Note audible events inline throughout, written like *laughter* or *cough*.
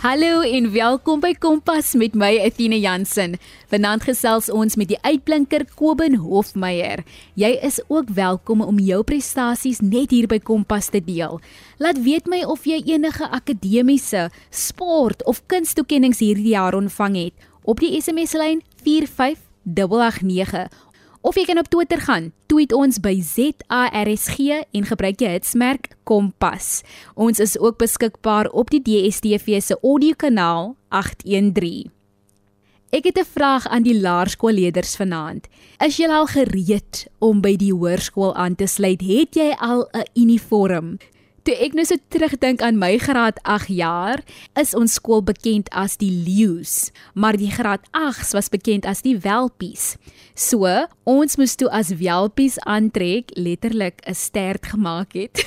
Hallo en welkom by Kompas met my Athena Jansen. Vanaand gesels ons met die uitblinker Kobin Hofmeyer. Jy is ook welkom om jou prestasies net hier by Kompas te deel. Laat weet my of jy enige akademiese, sport of kunstoekennings hierdie jaar ontvang het op die SMS lyn 45889 Of jy kan op Twitter gaan. Tweet ons by ZARSG en gebruik jy hitsmerk Kompas. Ons is ook beskikbaar op die DSTV se audiokanaal 813. Ek het 'n vraag aan die laerskoolleerders vanaand. Is julle al gereed om by die hoërskool aan te sluit? Het jy al 'n uniform? Toe ek nou so terugdink aan my graad 8 jaar, is ons skool bekend as die Leeu's, maar die graad 8s was bekend as die Welpies. So, ons moes toe as Welpies aantrek, letterlik 'n stert gemaak het.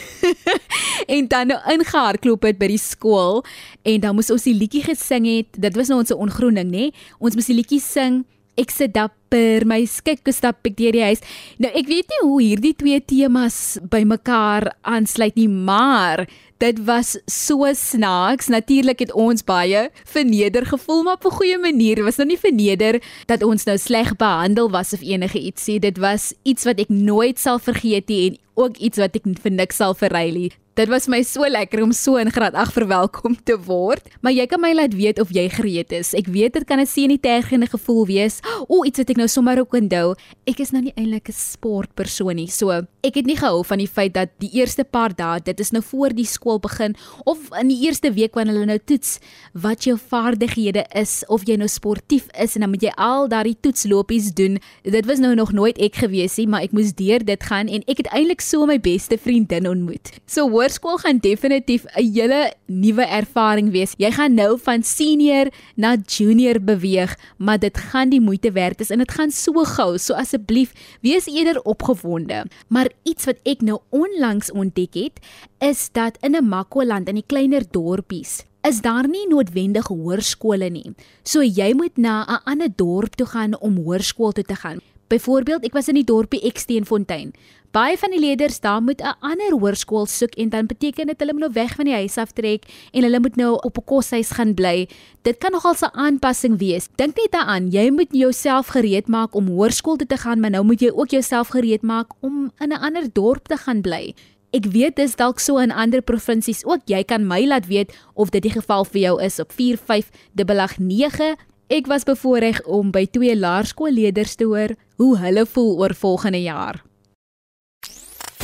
*laughs* en dan nou ingehardloop het by die skool en dan moes ons die liedjie gesing het. Dit was nou ons ongroening, nê? Ons moes die liedjie sing. Ek sit dapper, my skik stap ek deur die huis. Nou ek weet nie hoe hierdie twee temas bymekaar aansluit nie, maar dit was so snaaks. Natuurlik het ons baie verneder gevoel, maar op 'n goeie manier. Dit was nou nie verneder dat ons nou sleg behandel was of enige iets nie. Dit was iets wat ek nooit sal vergeet nie en ook iets wat ek vir niks sal verruil nie. Dit was my so lekker om so in graad 8 verwelkom te word. Maar jy kan my laat weet of jy gereed is. Ek weet dit kan 'n sien nie tergende gevoel wees. O, iets wat ek nou sommer ook onthou. Ek is nou nie eintlik 'n sportpersoon nie. So, ek het nie gehou van die feit dat die eerste paar dae, dit is nou voor die skool begin of in die eerste week wanneer hulle nou toets wat jou vaardighede is of jy nou sportief is en dan moet jy al daardie toetslopies doen. Dit was nou nog nooit ek gewees nie, maar ek moes deur dit gaan en ek het eintlik so my beste vriendin ontmoet. So hoërskool gaan definitief 'n hele nuwe ervaring wees. Jy gaan nou van senior na junior beweeg, maar dit gaan die moeite werd is en dit gaan so gou. So asseblief, wees eerder opgewonde. Maar iets wat ek nou onlangs ontdek het, is dat in 'n Makwaland in die kleiner dorpies is daar nie noodwendig hoërskole nie. So jy moet na 'n ander dorp toe gaan om hoërskool toe te gaan. Byvoorbeeld, ek was in die dorpie Eksteenfontein. Baie van die leerders daar moet 'n ander hoërskool soek en dan beteken dit hulle moet nou weg van die huis aftrek en hulle moet nou op 'n koshuis gaan bly. Dit kan nogal 'n aanpassing wees. Dink net daaraan, jy moet jouself gereed maak om hoërskool toe te gaan, maar nou moet jy ook jouself gereed maak om in 'n ander dorp te gaan bly. Ek weet dis dalk so in ander provinsies ook. Jy kan my laat weet of dit die geval vir jou is op 4589 Ek was bevoorreg om by twee laerskoolleerders te hoor hoe hulle voel oor volgende jaar.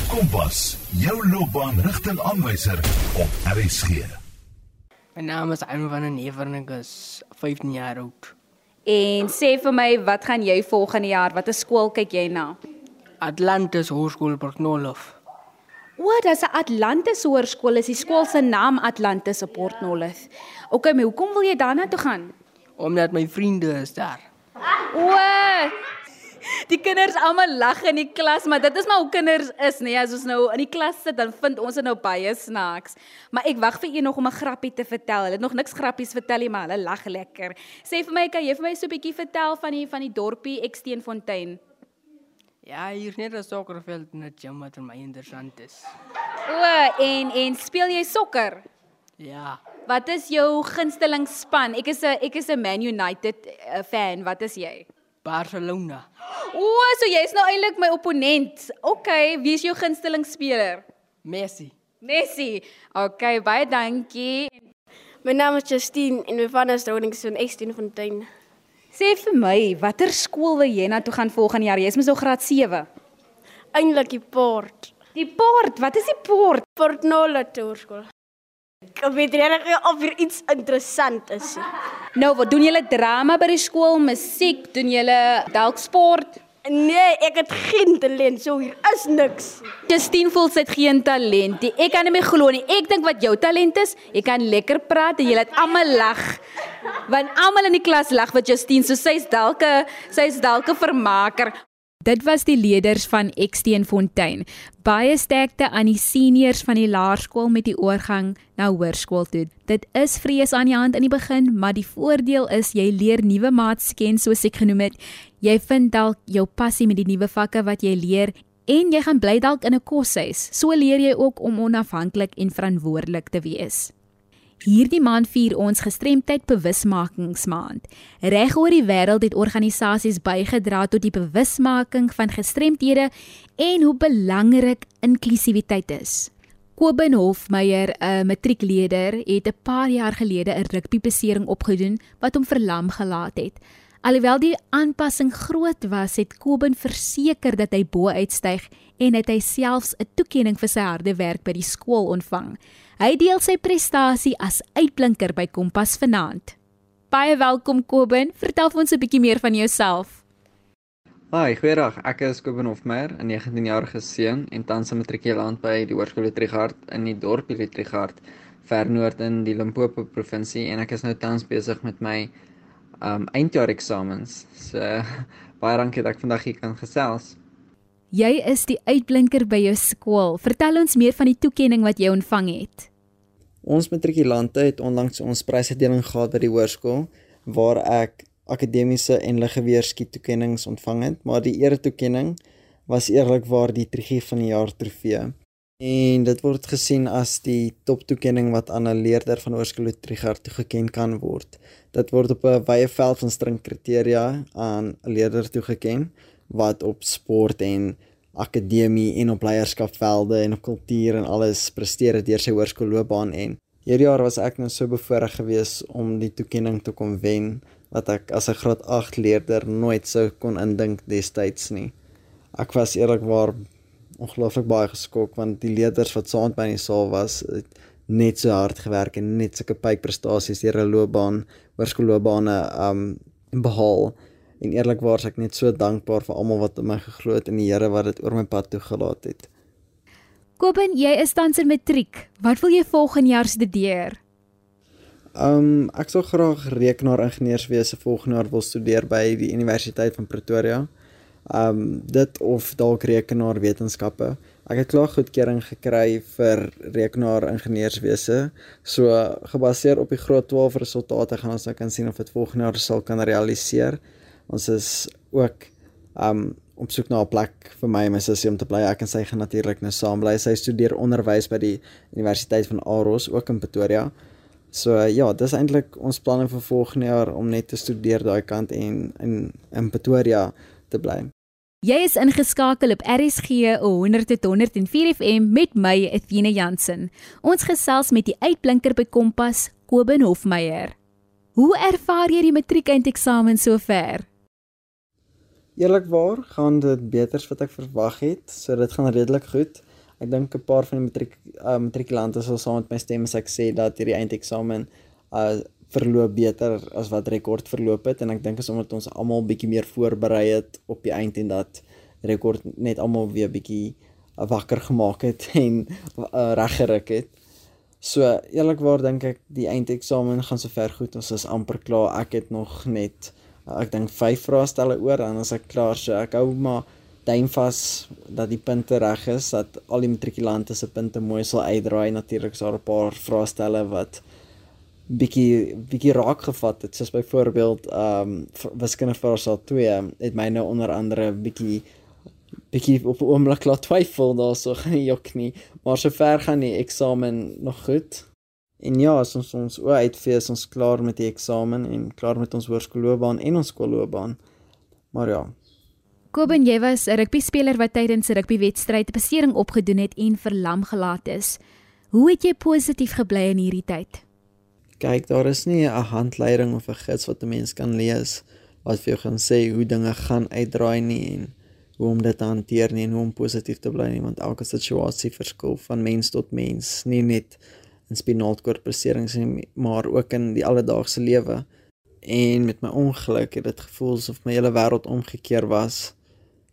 Kompas, jou loopbaanrigtingaanwyser op RSG. My naam is Anne van der Never en ek is 15 jaar oud. En sê vir my, wat gaan jy volgende jaar? Watter skool kyk jy na? Atlantis Hoërskool Portnolof. O, dis 'n Atlantis Hoërskool. Is die skool se naam Atlantis op Portnolof? OK, maar hoekom wil jy daarna toe gaan? Omdat my vriende is daar. O! Die kinders almal lag in die klas, maar dit is maar hoe kinders is, nee, as ons nou in die klas sit dan vind ons dit nou baie snaaks. Maar ek wag vir u nog om 'n grappie te vertel. Hulle het nog niks grappies vertel nie, maar hulle lag lekker. Sê vir my, kan jy vir my so 'n bietjie vertel van die van die dorpie Eksteenfontein? Ja, hier net 'n sokkerveld en 'n gym wat vir my interessant is. O, en en speel jy sokker? Ja. Wat is jou gunsteling span? Ek is 'n ek is 'n Man United uh, fan. Wat is jy? Barcelona. O, so jy's nou eintlik my opponent. OK, wie is jou gunsteling speler? Messi. Messi. OK, baie dankie. My naam is Justine en my van is Ronings van Extenfontein. Sê vir my, watter skool wil jy na toe gaan volgende jaar? Jy's mos nou graad 7. Eindelik die Port. Die Port, wat is die Port? Port Nola Toerskool. Ek weet regtig of hier iets interessant is. Nou, wat doen julle drama by die skool? Musiek, doen julle dalk sport? Nee, ek het geen talent, so hier is niks. Justine voel sy het geen talent nie. Ek kan nie meer glo nie. Ek dink wat jou talent is, jy kan lekker praat en jy laat almal lag. Want almal in die klas lag wat Justine, so sy's dalk 'n sy's dalk 'n vermaker. Dit was die leerders van Eksteenfontein. Baie sterkte aan die seniors van die laerskool met die oorgang na hoërskool toe. Dit is vrees aan die hand in die begin, maar die voordeel is jy leer nuwe maats ken soos ek genoem het. Jy vind dalk jou passie met die nuwe vakke wat jy leer en jy gaan bly dalk in 'n koshuis. So leer jy ook om onafhanklik en verantwoordelik te wees. Hierdie maand vier ons gestremdheid bewusmakingsmaand. Reg oor die wêreld het organisasies bygedra tot die bewusmaking van gestremdhede en hoe belangrik inklusiwiteit is. Kobin Hofmeyer, 'n matriekleerder, het 'n paar jaar gelede 'n rugbybesering opgedoen wat hom verlam gelaat het. Alhoewel die aanpassing groot was, het Kobin verseker dat hy bo uitstyg en het hy selfs 'n toekenning vir sy harde werk by die skool ontvang. Hy deel sy prestasie as uitblinker by Kompas vanaand. Baie welkom Kobin, vertel ons 'n bietjie meer van jouself. Hi, goeiedag. Ek is Kobin Hofmeyer, 'n 19-jarige seun en tans 'n matrikulant by die Hoërskool Trigard in die dorpie Trigard, ver noord in die Limpopo provinsie en ek is nou tans besig met my um eindjaar eksamens. So *laughs* baie dankie dat ek vandag hier kan gesels. Jy is die uitblinker by jou skool. Vertel ons meer van die toekenning wat jy ontvang het. Ons matrikulante het onlangs ons prysuitdeling gehad by die hoërskool waar ek akademiese en liggeweerskiet toekennings ontvang het, maar die ere toekenning was eerlikwaar die trigie van die jaar trofee. En dit word gesien as die top toekenning wat aan 'n leerder van Hoërskool Trigard toegeken kan word. Dit word op 'n wye veld van streng kriteria aan 'n leerder toegeken wat op sport en akademie en op leierskapvelde en op kultuur en alles presteer het deur sy hoërskoolloopbaan en hierdie jaar was ek nou so bevoorreg geweest om die toekenning te kon wen wat ek as 'n graad 8 leerder nooit sou kon indink destyds nie. Ek was eerlikwaar ongelooflik baie geskok want die leerders wat saam met my in die saal was net so hard gewerk en net sulke pype prestasies deur hulle loopbaan, hoërskoolloopbane um behaal. En eerlikwaar ek net so dankbaar vir almal wat in my geglo het en die Here wat dit oor my pad toegelaat het. Kobin, jy is tans in matriek. Wat wil jy volgende jaar studeer? Um ek sou graag rekenaar-ingenieurswese volgende jaar wil studeer by die Universiteit van Pretoria um dit of dalk rekenaarwetenskappe. Ek het klaar goedkeuring gekry vir rekenaar ingenieurswese. So gebaseer op die graad 12 resultate gaan ons nou kan sien of dit volgende jaar sal kan realiseer. Ons is ook um op soek na 'n plek vir my en my sussie om te bly. Ek en sy gaan natuurlik nou saam bly. Sy studeer onderwys by die Universiteit van Aarhus ook in Pretoria. So ja, dis eintlik ons planne vir volgende jaar om net te studeer daai kant en in in Pretoria te bly. Jy is ingeskakel op RSG 100.104 FM met my Etienne Jansen. Ons gesels met die uitblinker by Kompas, Kobin Hofmeyer. Hoe ervaar jy die matriekeinteksamen sover? Eerlikwaar gaan dit beter as wat ek verwag het, so dit gaan redelik goed. Ek dink 'n paar van die matriek uh, matrikulante sal saam met my stem as ek sê dat hierdie eindeksamen uh verloop beter as wat rekord verloop het en ek dink is omdat ons almal bietjie meer voorberei het op die eind en dat rekord net almal weer bietjie wakker gemaak het *laughs* en uh, reggerig het. So eerlikwaar dink ek die eindeksamen gaan sover goed. Ons is amper klaar. Ek het nog net uh, ek dink 5 vraestelle oor en as ek klaar so ek hou maar duim vas dat die punte reg is dat al die matrikulante se punte mooi sal uitdraai. Natuurlik is daar 'n paar vraestelle wat bietjie bietjie raak gevat het. Soos byvoorbeeld ehm um, wiskunde vraestel 2 het my nou onder andere bietjie bietjie op 'n oomblik laat twyfel daarso gaan jok nie. Maar sover gaan die eksamen nog goed. En ja as ons ons o uitfees ons klaar met die eksamen en klaar met ons hoërskoolloopbaan en ons skoolloopbaan. Maar ja. Kobin jy was 'n rugby speler wat tydens 'n rugbywedstryd 'n besering opgedoen het en verlam gelaat is. Hoe het jy positief gebly in hierdie tyd kyk, daar is nie 'n handleiding of 'n gids wat 'n mens kan lees wat vir jou gaan sê hoe dinge gaan uitdraai nie en hoe om dit te hanteer nie en hoe om positief te bly nie, want elke situasie verskil van mens tot mens, nie net in spinaalkortbeserings nie, maar ook in die alledaagse lewe. En met my ongeluk het dit gevoel asof my hele wêreld omgekeer was.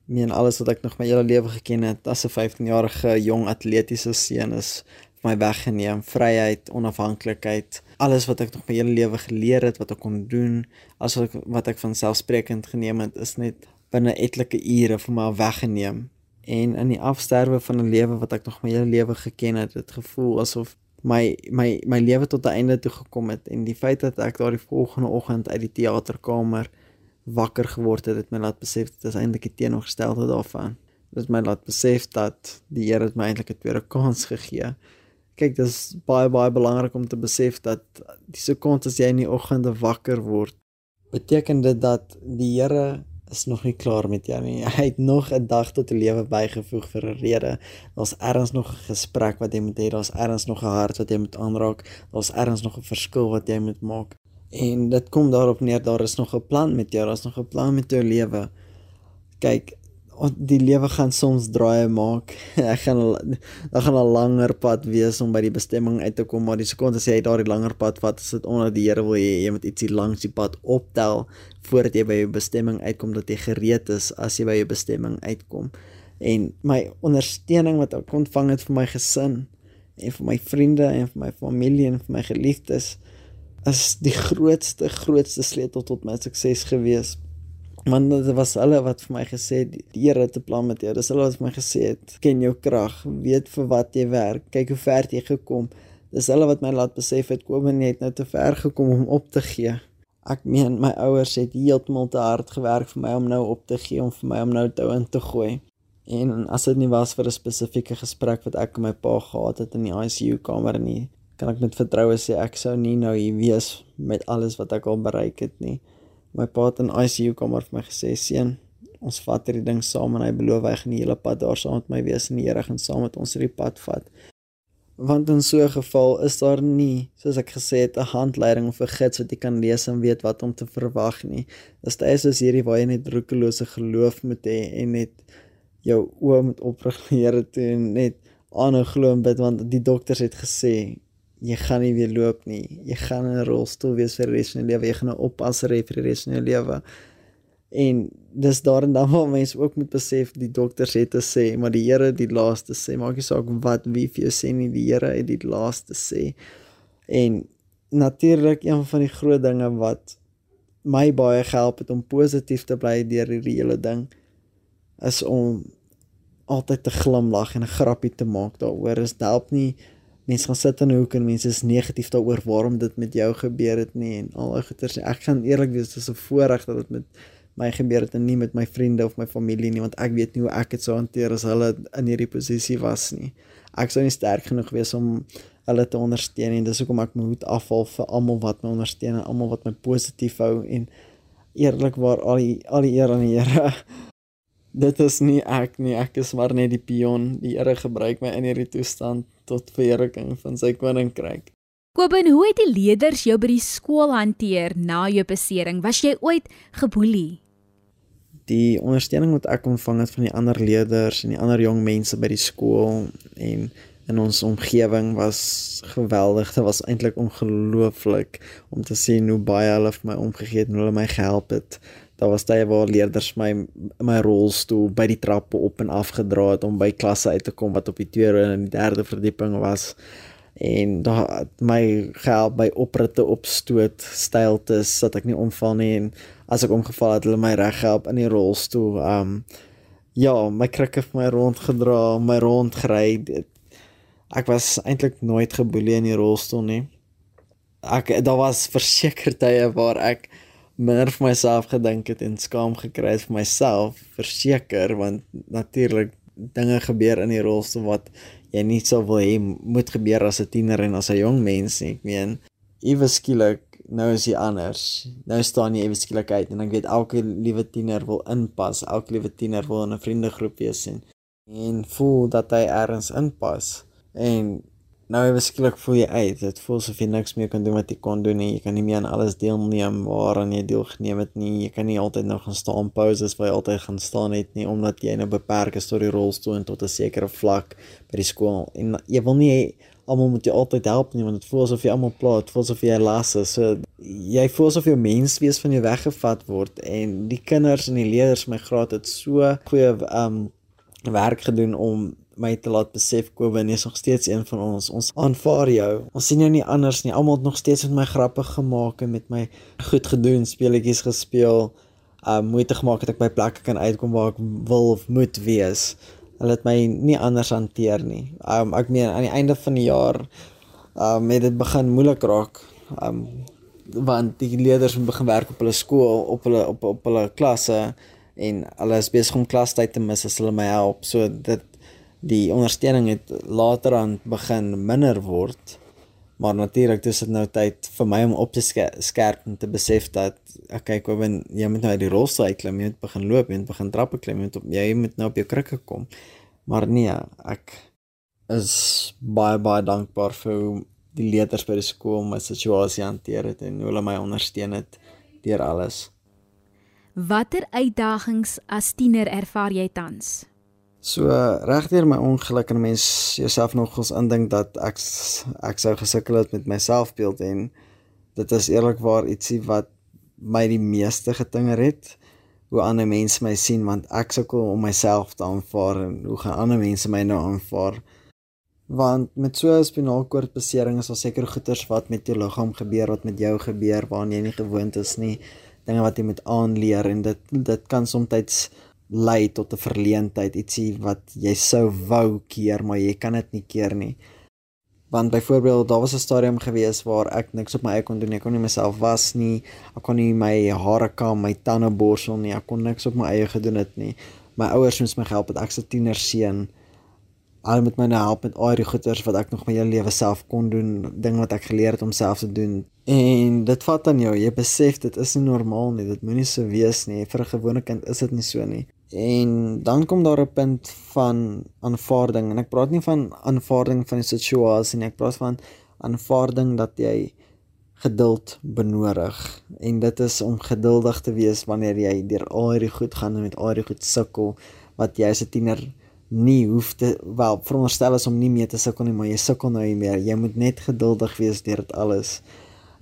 Meen alles wat ek nog my hele lewe geken het as 'n 15-jarige jong atletiese seun is my weggeneem, vryheid, onafhanklikheid, alles wat ek nog my hele lewe geleer het wat ek kon doen, as wat ek, wat ek van selfsprekend geneem het, is net binne etlike ure vir my weggeneem. En in die afsterwe van 'n lewe wat ek nog my hele lewe geken het, het gevoel asof my my my lewe tot 'n einde toe gekom het en die feit dat ek daardie volgende oggend uit die teaterkamer wakker geword het, het my laat besef dit is eintlik teenoorgestelde daarvan. Dit het my laat besef dat die Here het my eintlik 'n tweede kans gegee kyk dis baie baie belangrik om te besef dat die sekonde as jy in die oggende wakker word, beteken dit dat die Here is nog nie klaar met jou nie. *laughs* Hy het nog 'n dag tot 'n lewe bygevoeg vir 'n rede. Daar's ergens nog 'n gesprek wat jy moet hê, daar's ergens nog 'n hart wat jy moet aanraak, daar's ergens nog 'n verskil wat jy moet maak. En dit kom daarop neer daar is nog 'n plan met jou, daar's nog 'n plan met jou lewe. Kyk, die lewe gaan soms draaie maak. *laughs* Ek gaan daar gaan 'n langer pad wees om by die bestemming uit te kom, maar die sekonde as jy daardie langer pad vat, is dit onder die Here wil jy jy moet ietsie langs die pad optel voordat jy by jou bestemming uitkom dat jy gereed is as jy by jou bestemming uitkom. En my ondersteuning wat ek ontvang het vir my gesin en vir my vriende en vir my familie en vir my geliefdes is die grootste grootste sleutel tot my sukses gewees want dit was hulle wat vir my gesê het die Here het 'n plan met jou. Dis hulle wat vir my gesê het ken jou krag, weet vir wat jy werk, kyk hoe ver jy gekom. Dis hulle wat my laat besef het kom en jy het nou te ver gekom om op te gee. Ek meen my ouers het heeltemal te hard gewerk vir my om nou op te gee om vir my om nou toe in te gooi. En as dit nie was vir 'n spesifieke gesprek wat ek en my pa gehad het in die ICU kamer nie, kan ek met vertroue sê ek sou nie nou hier wees met alles wat ek al bereik het nie my pa het in ICU kamer vir my gesê seun ons vat hierdie ding saam en hy beloof hy gaan die hele pad daar saam met my wees en die Here gaan saam met ons hierdie pad vat. Want in so 'n geval is daar nie soos ek gesê het 'n handleiding of 'n gids wat jy kan lees en weet wat om te verwag nie. Dis dit is hierdie waar jy net roekelose geloof moet hê en net jou oë moet oprig na die Here toe en net aanhou glo en bid want die dokters het gesê jy gaan nie weer loop nie. Jy gaan in 'n rolstoel wees vir die res van jou lewe. Jy gaan 'n oppasser hê vir die res van jou lewe. En dis daarin dan waar mense ook moet besef die dokters het te sê, maar die Here het die laaste sê. Maak nie saak wat wie vir jou sê nie, die Here het die laaste sê. En natuurlik een van die groot dinge wat my baie gehelp het om positief te bly deur hierdie hele ding is om altyd te glimlag en 'n grappie te maak daaroor. Is help nie mense gaan sit in 'n hoek en mense is negatief daaroor waarom dit met jou gebeur het nie en al daai goeters. Ek gaan eerlik wees, dit is 'n voorreg dat dit met my gebeur het en nie met my vriende of my familie nie, want ek weet nie hoe ek dit sou hanteer as hulle in hierdie posisie was nie. Ek sou nie sterk genoeg wees om hulle te ondersteun en dis hoekom ek my hoed afval vir almal wat my ondersteun en almal wat my positief hou en eerlikwaar al die al die eer aan die Here. *laughs* Dit is nie ek nie, ek is maar net die pion. Die Here gebruik my in hierdie toestand tot verheerliking van sy koninkryk. Kobin, hoe het die leerders jou by die skool hanteer na jou besering? Was jy ooit geboelie? Die ondersteuning wat ek ontvang het van die ander leerders en die ander jong mense by die skool en in ons omgewing was geweldig. Dit was eintlik ongelooflik om te sien hoe baie hulle vir my omgegee het en hulle my gehelp het. Daar was tye waar leerders my my rolstoel by die trappe op en af gedra het om by klasse uit te kom wat op die tweede en die derde verdieping was. En daar my gehelp by opritte opstoot styltes sodat ek nie omval nie. En as ek omgeval het hulle my reg gehelp in die rolstoel. Um ja my krikke vir my rondgedra my rondgery. Ek was eintlik nooit geboelie in die rolstoel nie. Ek daar was verseker tye waar ek minder vir myself gedink het en skaam gekry het vir myself verseker want natuurlik dinge gebeur in die rolstoel wat jy nie sou wil hê moet gebeur as 'n tiener en as 'n jong mens nie. Ek meen ewe skielik nou is jy anders. Nou staan jy ewe skielik uit en ek weet elke liewe tiener wil inpas elke liewe tiener wil in 'n vriendegroep wees en en voel dat hy ergens inpas. En nou ewe skielik voel jy uit. Dit voel asof jy niks meer kan doen wat jy kon doen nie. Jy kan nie meer aan alles deelneem waaraan jy deelgeneem het nie. Jy kan nie altyd nog gaan staan pauses waar jy altyd gaan staan het nie omdat jy nou beperk is tot die rolstoel en tot 'n sekere vlak by die skool. En jy wil nie almal moet jy altyd help nie want dit voel asof jy almal pla, dit voel asof jy las is. So jy voel asof jou menswees van jou weggevat word en die kinders en die leerders my graad het so goeie um werk gedoen om my te laat besef Kobin is nog steeds een van ons. Ons aanvaar jou. Ons sien jou nie anders nie. Almal het nog steeds met my grappe gemaak en met my goed gedoen, speletjies gespeel. Um moeite gemaak het ek by plekke kan uitkom waar ek wil of moet wees. Hulle het my nie anders hanteer nie. Um ek meen aan die einde van die jaar um het dit begin moeilik raak. Um want die leerders moet begin werk op hulle skool, op hulle op op hulle klasse en hulle is besig om klastyd te mis as hulle my help. So dit die ondersteuning het later aan begin minder word. Maar natuurlik dis dit nou tyd vir my om op te skerp en te besef dat okay, Kobin, jy moet nou uit die rolstoel uitklim, jy moet begin loop, jy moet begin trappe klim, jy moet, op, jy moet nou op jou krikke kom. Maar nee, ek is baie baie dankbaar vir hoe die leerders by die skool my situasie hanteer het en hoe hulle my ondersteun het deur alles. Watter uitdagings as tiener ervaar jy tans? So regdeur my ongeluk en mens jouself nogals indink dat ek ek sou gesukkel het met my selfbeeld en dit is eerlikwaar ietsie wat my die meeste getinger het hoe ander mense my sien want ek sukkel om myself te aanvaar en hoe gaan ander mense my nou aanvaar? Want met so 'n spinalkoord besering is daar seker goeters wat met jou liggaam gebeur wat met jou gebeur waaraan jy nie gewoond is nie dinge wat jy moet aanleer en dit dit kan soms lei tot 'n verleentheid ietsie wat jy sou wou keer maar jy kan dit nie keer nie. Want byvoorbeeld daar was 'n stadium gewees waar ek niks op my eie kon doen ek kon nie myself was nie. Ek kon nie my hare kam my tande borsel nie. Ek kon niks op my eie gedoen het nie. My ouers moes my help het. Ek se tiener seun al met my nou help met al die goeders wat ek nog my hele lewe self kon doen, ding wat ek geleer het om self te doen. En dit vat aan jou, jy besef dit is nie normaal nie, dit moenie so wees nie. Vir 'n gewone kind is dit nie so nie. En dan kom daar 'n punt van aanvaarding en ek praat nie van aanvaarding van die situasie nie, ek praat van aanvaarding dat jy geduld benodig en dit is om geduldig te wees wanneer jy deur al hierdie goed gaan en met al hierdie goed sukkel wat jy as 'n tiener nie hoef te wel veronderstel is om nie meer te sukkel nie, maar jy sukkel nou nie meer. Jy moet net geduldig wees deur dit alles.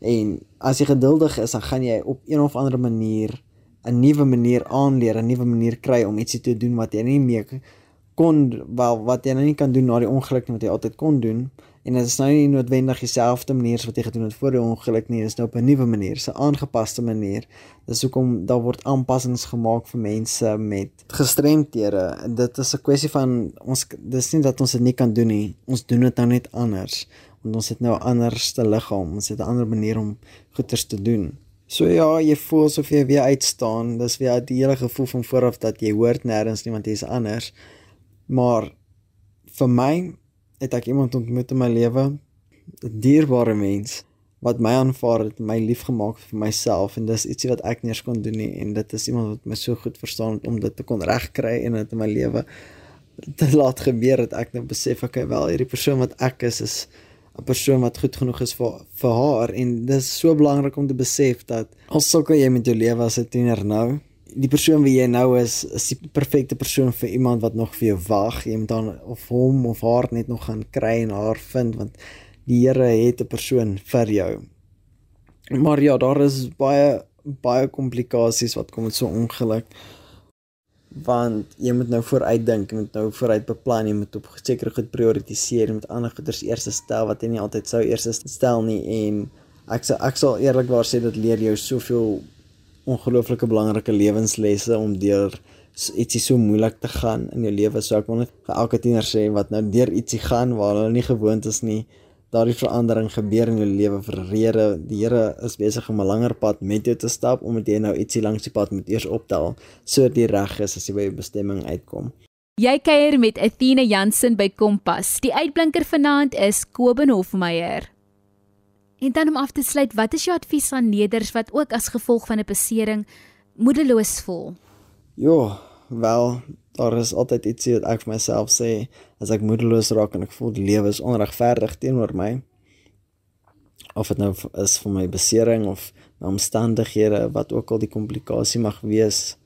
En as jy geduldig is, dan gaan jy op een of ander manier 'n nuwe manier aanleer, 'n nuwe manier kry om ietsie te doen wat jy nie meer kon wel wat jy nou nie kan doen na die ongeluk wat jy altyd kon doen en dit is nou nie noodwendig dieselfde manier wat jy gedoen het voor die ongeluk nie, dis nou op 'n nuwe manier, 'n aangepaste manier. Dis hoekom daar word aanpassings gemaak vir mense met gestremthede. Dit is 'n kwessie van ons dis nie dat ons dit nie kan doen nie. Ons doen dit nou net anders want ons het nou 'n anderste liggaam, ons het 'n ander manier om goeders te doen. So ja, jy voel asof jy weer uitstaan. Dis weer die hele gevoel van vooraf dat jy hoort nêrens nie want jy's anders. Maar vir my het ek iemand ontmoet in my lewe, 'n dierbare mens wat my aanvaar het, my liefgemaak vir myself en dis ietsie wat ek nie eens kon doen nie en dit is iemand wat my so goed verstaan om dit te kon regkry en dit in my lewe te laat gebeur dat ek nou besef ek okay, wel hierdie persoon wat ek is is 'n persoon wat goed genoeg is vir vir haar en dis so belangrik om te besef dat al sukkel jy met jou lewe as 'n tiener nou die persoon wie jy nou is, is die perfekte persoon vir iemand wat nog vir jou wag. Jy moet dan of hom of haar net nog gaan kry en haar vind want die Here het 'n persoon vir jou. Maar ja, daar is baie baie komplikasies wat kom met so ongeluk. Want jy moet nou vooruit dink, jy moet nou vooruit beplan, jy moet op sekere goed prioritiseer, jy moet ander goeders eers stel wat jy nie altyd sou eers stel nie en ek sal ek sal eerlikwaar sê dit leer jou soveel ongelooflike belangrike lewenslesse om deur ietsie so moeilik te gaan in jou lewe. So ek wil net vir elke tiener sê wat nou deur ietsie gaan waar hulle nie gewoond is nie, daardie verandering gebeur in jou lewe vir rede. Die Here is besig om 'n langer pad met jou te stap omdat jy nou ietsie langs die pad moet eers optel sodat jy reg is as jy by jou bestemming uitkom. Jy kuier met Athena Jansen by Kompas. Die uitblinker vanaand is Koben Hofmeyer. En dan om af te sluit, wat is jou advies aan leerders wat ook as gevolg van 'n besering moedeloos voel? Ja, wel, daar is altyd iets wat ek vir myself sê as ek moedeloos raak en ek voel die lewe is onregverdig teenoor my. Of dit nou is vir my besering of my omstandighede wat ook al die komplikasie mag wees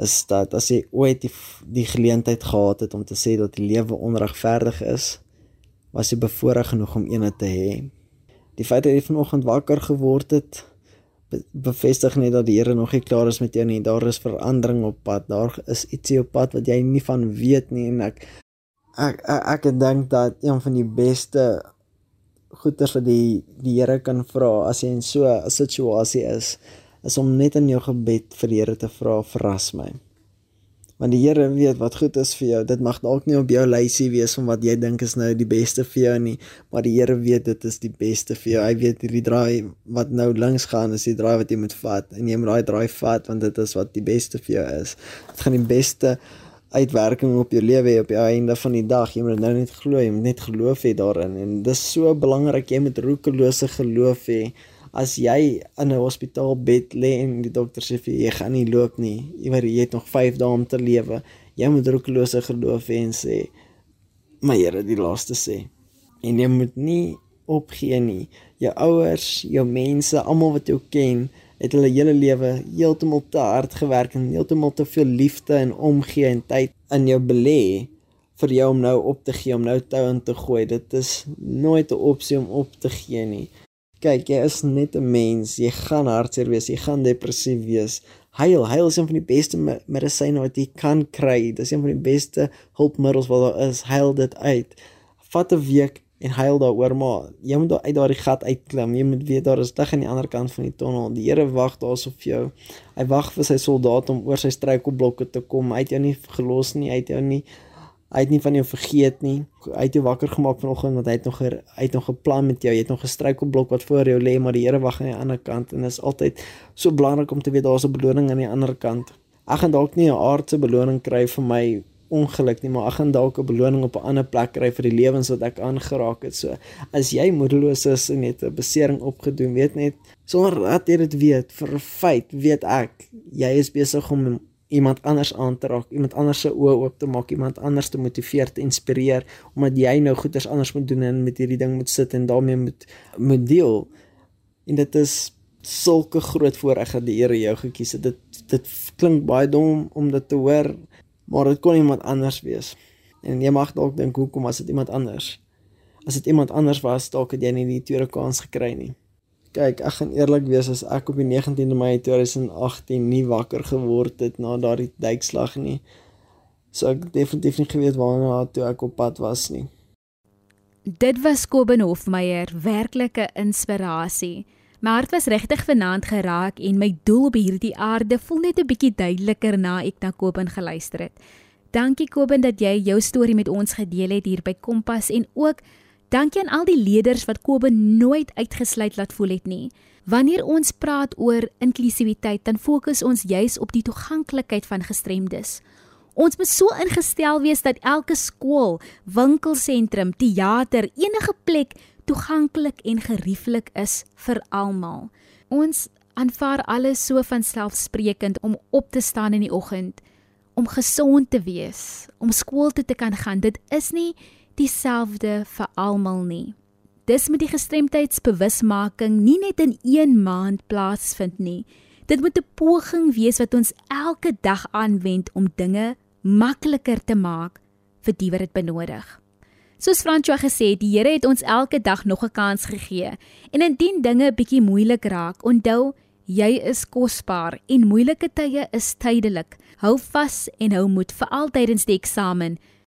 is dat as jy ooit die, die geleentheid gehad het om te sê dat die lewe onregverdig is, was jy bevoorreg genoeg om eene te hê die feit dat jy vanoggend wakker geword het bevestig net dat die Here nog nie klaar is met jou nie. Daar is verandering op pad. Daar is ietsie op pad wat jy nie van weet nie en ek ek ek, ek dink dat een van die beste goeders wat die die Here kan vra as jy in so 'n situasie is, is om net in jou gebed vir die Here te vra, verras my want die Here weet wat goed is vir jou. Dit mag dalk nie op jou lysie wees van wat jy dink is nou die beste vir jou nie, maar die Here weet dit is die beste vir jou. Hy weet hierdie draai wat nou links gaan is die draai wat jy moet vat en jy moet daai draai vat want dit is wat die beste vir jou is. Dit gaan die beste uitwerking op jou lewe op die einde van die dag. Jy moet nou net glo, jy moet net geloof hê daarin en dis so belangrik jy moet roekelose geloof hê. As jy in 'n hospitaalbed lê en die dokter sê vir jy gaan nie loop nie, jy weet jy het nog 5 dae om te lewe. Jy moet roekelose geloof hê en sê my Here die laaste sê. En jy moet nie opgee nie. Jou ouers, jou mense, almal wat jou ken, het hulle hele lewe heeltemal te hard gewerk en heeltemal te veel liefde en omgee en tyd in jou belê vir jou om nou op te gee, om nou tou in te gooi. Dit is nooit 'n opsie om op te gee nie. Kyk, jy is net 'n mens. Jy gaan hartseer wees, jy gaan depressief wees. Huil, huil is een van die beste medisyne wat jy kan kry. Dit is een van die beste hulpmiddels wat daar is. Huil dit uit. Vat 'n week en huil daaroor maar jy moet uit daardie gat uitklim jy moet weet daar is lig aan die ander kant van die tonnel die Here wag daarso vir jou hy wag vir sy soldate om oor sy struikelblokke te kom hy het jou nie gelos nie hy het jou nie hy het nie van jou vergeet nie. Hy het jou wakker gemaak vanoggend want hy het nog hy het nog 'n plan met jou. Jy het nog 'n struikelblok wat voor jou lê maar die Here wag aan die ander kant. En is altyd so belangrik om te weet daar's 'n beloning aan die ander kant. Ek gaan dalk nie 'n aardse beloning kry vir my ongeluk nie, maar ek gaan dalk 'n beloning op 'n ander plek kry vir die lewens wat ek aangeraak het. So as jy moedeloos is en net 'n besering opgedoen, weet net sonder dat jy dit weet, vir 'n feit weet ek jy is besig om iemand anders aan te raak, iemand anders se oë oop te maak, iemand anders te motiveer, te inspireer omdat jy nou goeders anders moet doen en met hierdie ding moet sit en daarmee moet moet deel. En dit is sulke groot voorreg dat die Here jou gekies het. Dit dit klink baie dom om dit te hoor, maar dit kon iemand anders wees. En jy mag dalk dink hoekom was dit iemand anders? As dit iemand anders was, dalk het jy nie die tweede kans gekry nie. Kyk, ek gaan eerlik wees as ek op die 19de Mei 2018 nie wakker geword het na daardie duikslag nie, sou ek definitief nie geweet waarna toe ek op pad was nie. Dit was Kobben Hofmeyer, werklike inspirasie. My hart was regtig vanaand geraak en my doel op hierdie aarde voel net 'n bietjie duideliker na ek na Kobben geluister het. Dankie Kobben dat jy jou storie met ons gedeel het hier by Kompas en ook dankie aan al die leerders wat Kobben nooit uitgesluit laat voel het nie. Wanneer ons praat oor inklusiwiteit, dan fokus ons juis op die toeganklikheid van gestremdes. Ons moet so ingestel wees dat elke skool, winkelsentrum, teater, enige plek toeganklik en gerieflik is vir almal. Ons aanvaar alles so van selfsprekend om op te staan in die oggend, om gesond te wees, om skool toe te kan gaan. Dit is nie dieselfde vir almal nie. Dis met die gestremdheidsbewusmaking nie net in 1 maand plaasvind nie. Dit moet 'n poging wees wat ons elke dag aanwend om dinge makliker te maak vir die wat dit benodig. Soos Francois gesê het, die Here het ons elke dag nog 'n kans gegee. En indien dinge bietjie moeilik raak, onthou, jy is kosbaar en moeilike tye is tydelik. Hou vas en hou moed vir altyd in die eksamen